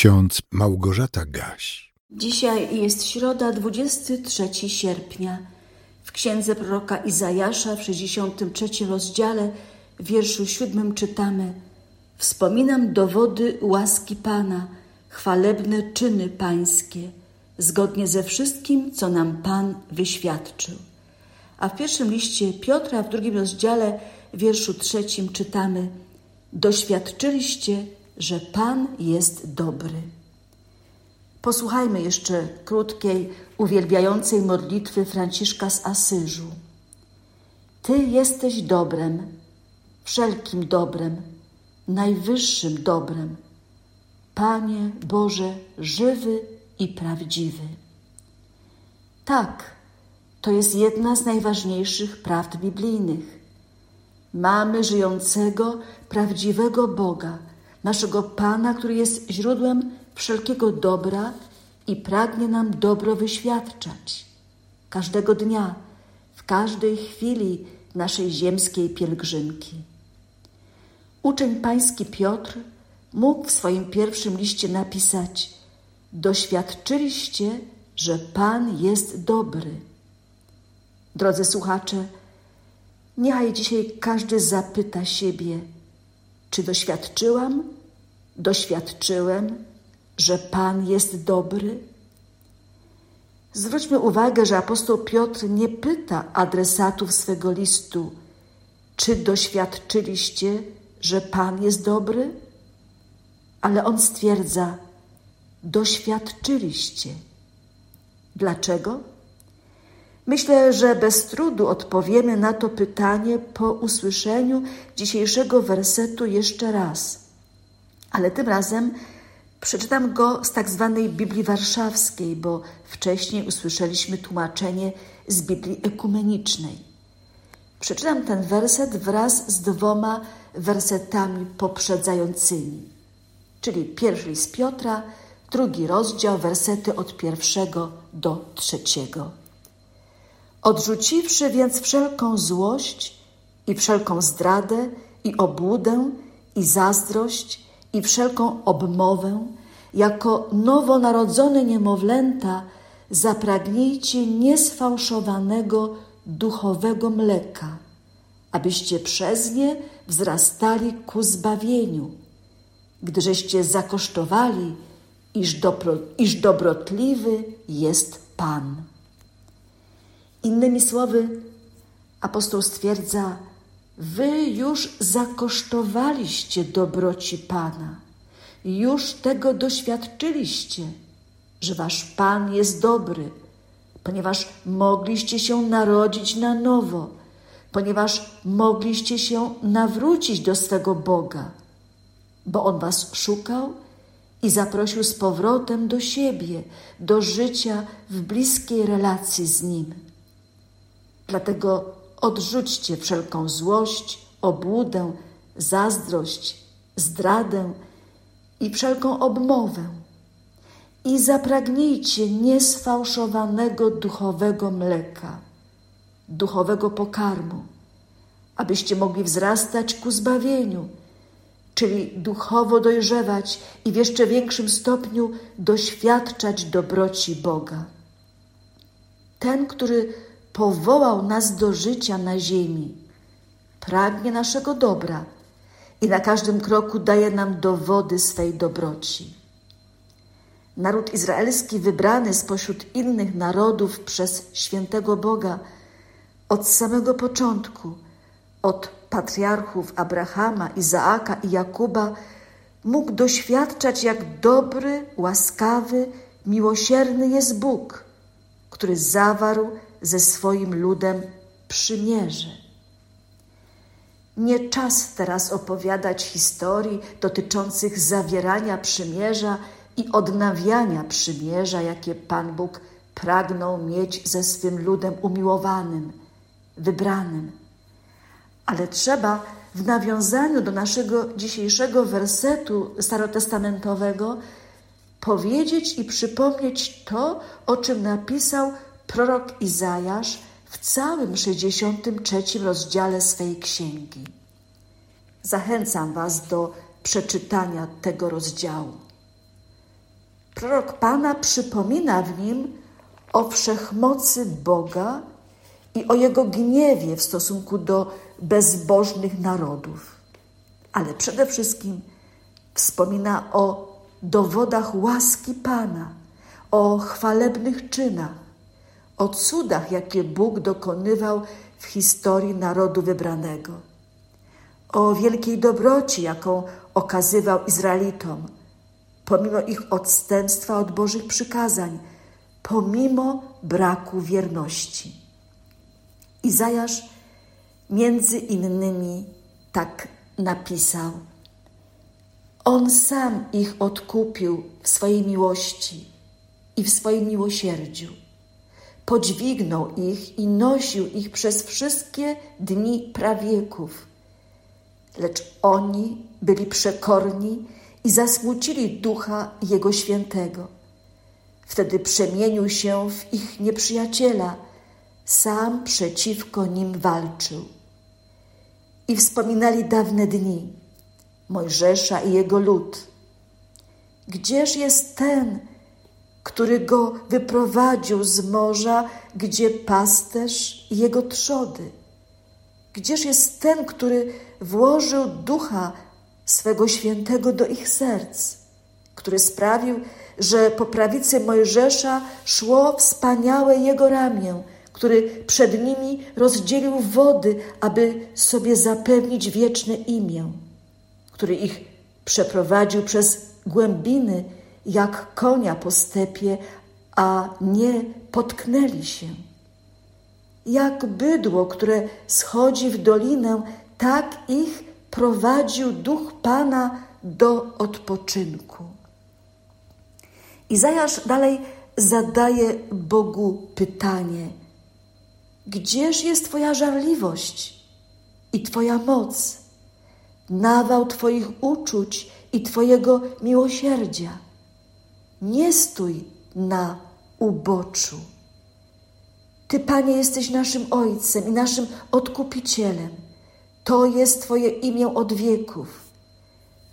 ksiądz Małgorzata Gaś. Dzisiaj jest środa, 23 sierpnia. W księdze proroka Izajasza w 63 rozdziale, w wierszu 7 czytamy: Wspominam dowody łaski Pana, chwalebne czyny Pańskie, zgodnie ze wszystkim, co nam Pan wyświadczył. A w pierwszym liście Piotra, w drugim rozdziale, w wierszu trzecim czytamy: Doświadczyliście, że Pan jest dobry. Posłuchajmy jeszcze krótkiej, uwielbiającej modlitwy Franciszka z Asyżu. Ty jesteś dobrem, wszelkim dobrem, najwyższym dobrem. Panie Boże, żywy i prawdziwy. Tak, to jest jedna z najważniejszych prawd biblijnych. Mamy żyjącego, prawdziwego Boga, naszego Pana, który jest źródłem wszelkiego dobra i pragnie nam dobro wyświadczać. Każdego dnia, w każdej chwili naszej ziemskiej pielgrzymki. Uczeń pański Piotr mógł w swoim pierwszym liście napisać: Doświadczyliście, że Pan jest dobry. Drodzy słuchacze, niechaj dzisiaj każdy zapyta siebie, czy doświadczyłam, doświadczyłem, że Pan jest dobry? Zwróćmy uwagę, że apostoł Piotr nie pyta adresatów swego listu, czy doświadczyliście, że Pan jest dobry? Ale on stwierdza, doświadczyliście. Dlaczego? Myślę, że bez trudu odpowiemy na to pytanie po usłyszeniu dzisiejszego wersetu jeszcze raz. Ale tym razem przeczytam go z tak zwanej Biblii Warszawskiej, bo wcześniej usłyszeliśmy tłumaczenie z Biblii Ekumenicznej. Przeczytam ten werset wraz z dwoma wersetami poprzedzającymi, czyli pierwszy z Piotra, drugi rozdział, wersety od pierwszego do trzeciego. Odrzuciwszy więc wszelką złość i wszelką zdradę i obłudę i zazdrość i wszelką obmowę, jako nowonarodzone niemowlęta zapragnijcie niesfałszowanego duchowego mleka, abyście przez nie wzrastali ku zbawieniu, gdyżeście zakosztowali, iż, dobro, iż dobrotliwy jest Pan. Innymi słowy, apostoł stwierdza, Wy już zakosztowaliście dobroci Pana, już tego doświadczyliście, że Wasz Pan jest dobry, ponieważ mogliście się narodzić na nowo, ponieważ mogliście się nawrócić do swego Boga, bo On Was szukał i zaprosił z powrotem do siebie, do życia w bliskiej relacji z Nim. Dlatego odrzućcie wszelką złość, obłudę, zazdrość, zdradę i wszelką obmowę i zapragnijcie niesfałszowanego duchowego mleka, duchowego pokarmu, abyście mogli wzrastać ku zbawieniu, czyli duchowo dojrzewać i w jeszcze większym stopniu doświadczać dobroci Boga. Ten, który powołał nas do życia na ziemi, pragnie naszego dobra i na każdym kroku daje nam dowody swej dobroci. Naród izraelski, wybrany spośród innych narodów przez świętego Boga, od samego początku, od patriarchów Abrahama, Izaaka i Jakuba, mógł doświadczać, jak dobry, łaskawy, miłosierny jest Bóg, który zawarł ze swoim ludem przymierze. Nie czas teraz opowiadać historii dotyczących zawierania przymierza i odnawiania przymierza, jakie Pan Bóg pragnął mieć ze swym ludem umiłowanym, wybranym. Ale trzeba w nawiązaniu do naszego dzisiejszego wersetu starotestamentowego powiedzieć i przypomnieć to, o czym napisał prorok Izajasz w całym 63 rozdziale swej księgi. Zachęcam Was do przeczytania tego rozdziału. prorok Pana przypomina w nim o wszechmocy Boga i o jego gniewie w stosunku do bezbożnych narodów. Ale przede wszystkim wspomina o dowodach łaski Pana, o chwalebnych czynach, o cudach, jakie Bóg dokonywał w historii narodu wybranego, o wielkiej dobroci, jaką okazywał Izraelitom, pomimo ich odstępstwa od Bożych przykazań, pomimo braku wierności. Izajasz między innymi tak napisał: On sam ich odkupił w swojej miłości i w swoim miłosierdziu. Podźwignął ich i nosił ich przez wszystkie dni prawieków. Lecz oni byli przekorni i zasmucili ducha Jego świętego. Wtedy przemienił się w ich nieprzyjaciela, sam przeciwko nim walczył. I wspominali dawne dni Mojżesza i jego lud. Gdzież jest ten, który go wyprowadził z morza, gdzie pasterz i jego trzody? Gdzież jest ten, który włożył ducha swego świętego do ich serc, który sprawił, że po prawicy Mojżesza szło wspaniałe jego ramię, który przed nimi rozdzielił wody, aby sobie zapewnić wieczne imię, który ich przeprowadził przez głębiny, jak konia po stepie, a nie potknęli się. Jak bydło, które schodzi w dolinę, tak ich prowadził duch Pana do odpoczynku. Izajasz dalej zadaje Bogu pytanie: Gdzież jest Twoja żarliwość i Twoja moc, nawał Twoich uczuć i Twojego miłosierdzia? Nie stój na uboczu. Ty, Panie, jesteś naszym Ojcem i naszym Odkupicielem. To jest Twoje imię od wieków.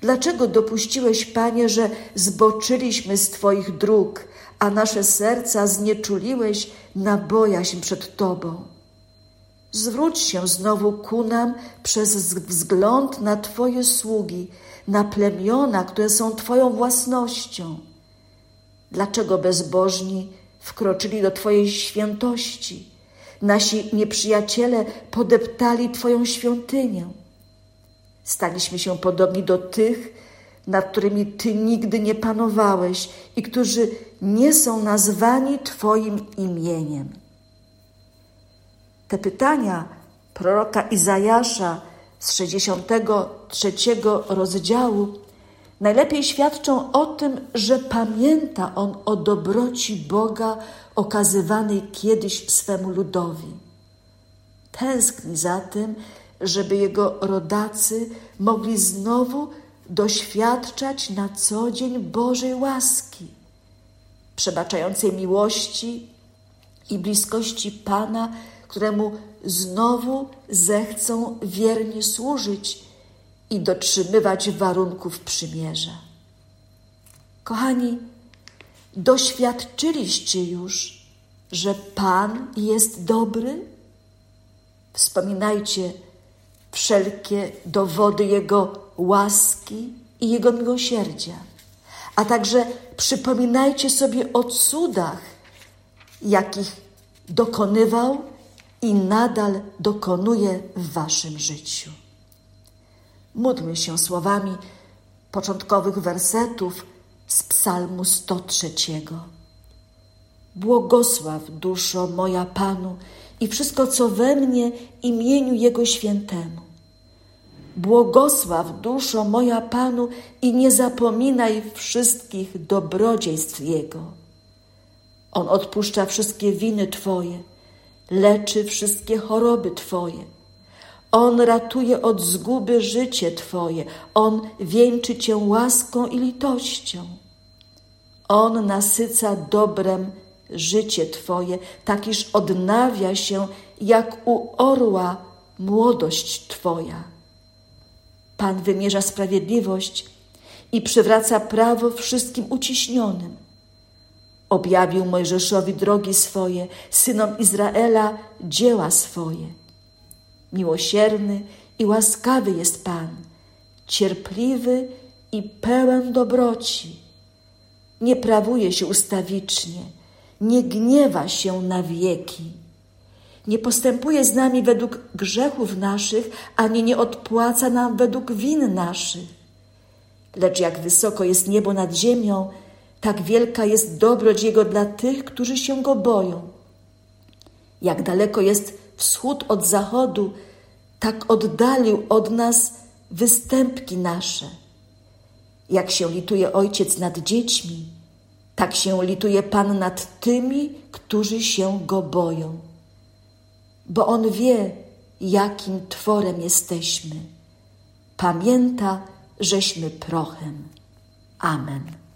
Dlaczego dopuściłeś, Panie, że zboczyliśmy z Twoich dróg, a nasze serca znieczuliłeś na bojaźń przed Tobą? Zwróć się znowu ku nam przez wzgląd na Twoje sługi, na plemiona, które są Twoją własnością. Dlaczego bezbożni wkroczyli do Twojej świętości? Nasi nieprzyjaciele podeptali Twoją świątynię. Staliśmy się podobni do tych, nad którymi Ty nigdy nie panowałeś i którzy nie są nazwani Twoim imieniem. Te pytania proroka Izajasza z 63 rozdziału najlepiej świadczą o tym, że pamięta on o dobroci Boga okazywanej kiedyś swemu ludowi. Tęskni za tym, żeby jego rodacy mogli znowu doświadczać na co dzień Bożej łaski, przebaczającej miłości i bliskości Pana, któremu znowu zechcą wiernie służyć i dotrzymywać warunków przymierza. Kochani, doświadczyliście już, że Pan jest dobry? Wspominajcie wszelkie dowody Jego łaski i Jego miłosierdzia, a także przypominajcie sobie o cudach, jakich dokonywał i nadal dokonuje w Waszym życiu. Módlmy się słowami początkowych wersetów z Psalmu 103. Błogosław duszo moja Panu i wszystko, co we mnie, imieniu Jego świętemu. Błogosław duszo moja Panu i nie zapominaj wszystkich dobrodziejstw Jego. On odpuszcza wszystkie winy Twoje, leczy wszystkie choroby Twoje. On ratuje od zguby życie Twoje, On wieńczy Cię łaską i litością. On nasyca dobrem życie Twoje, tak iż odnawia się jak u orła młodość Twoja. Pan wymierza sprawiedliwość i przywraca prawo wszystkim uciśnionym. Objawił Mojżeszowi drogi swoje, synom Izraela dzieła swoje. Miłosierny i łaskawy jest Pan, cierpliwy i pełen dobroci. Nie prawuje się ustawicznie, nie gniewa się na wieki. Nie postępuje z nami według grzechów naszych, ani nie odpłaca nam według win naszych. Lecz jak wysoko jest niebo nad ziemią, tak wielka jest dobroć Jego dla tych, którzy się Go boją. Jak daleko jest wschód od zachodu, tak oddalił od nas występki nasze. Jak się lituje Ojciec nad dziećmi, tak się lituje Pan nad tymi, którzy się Go boją. Bo On wie, jakim tworem jesteśmy. Pamięta, żeśmy prochem. Amen.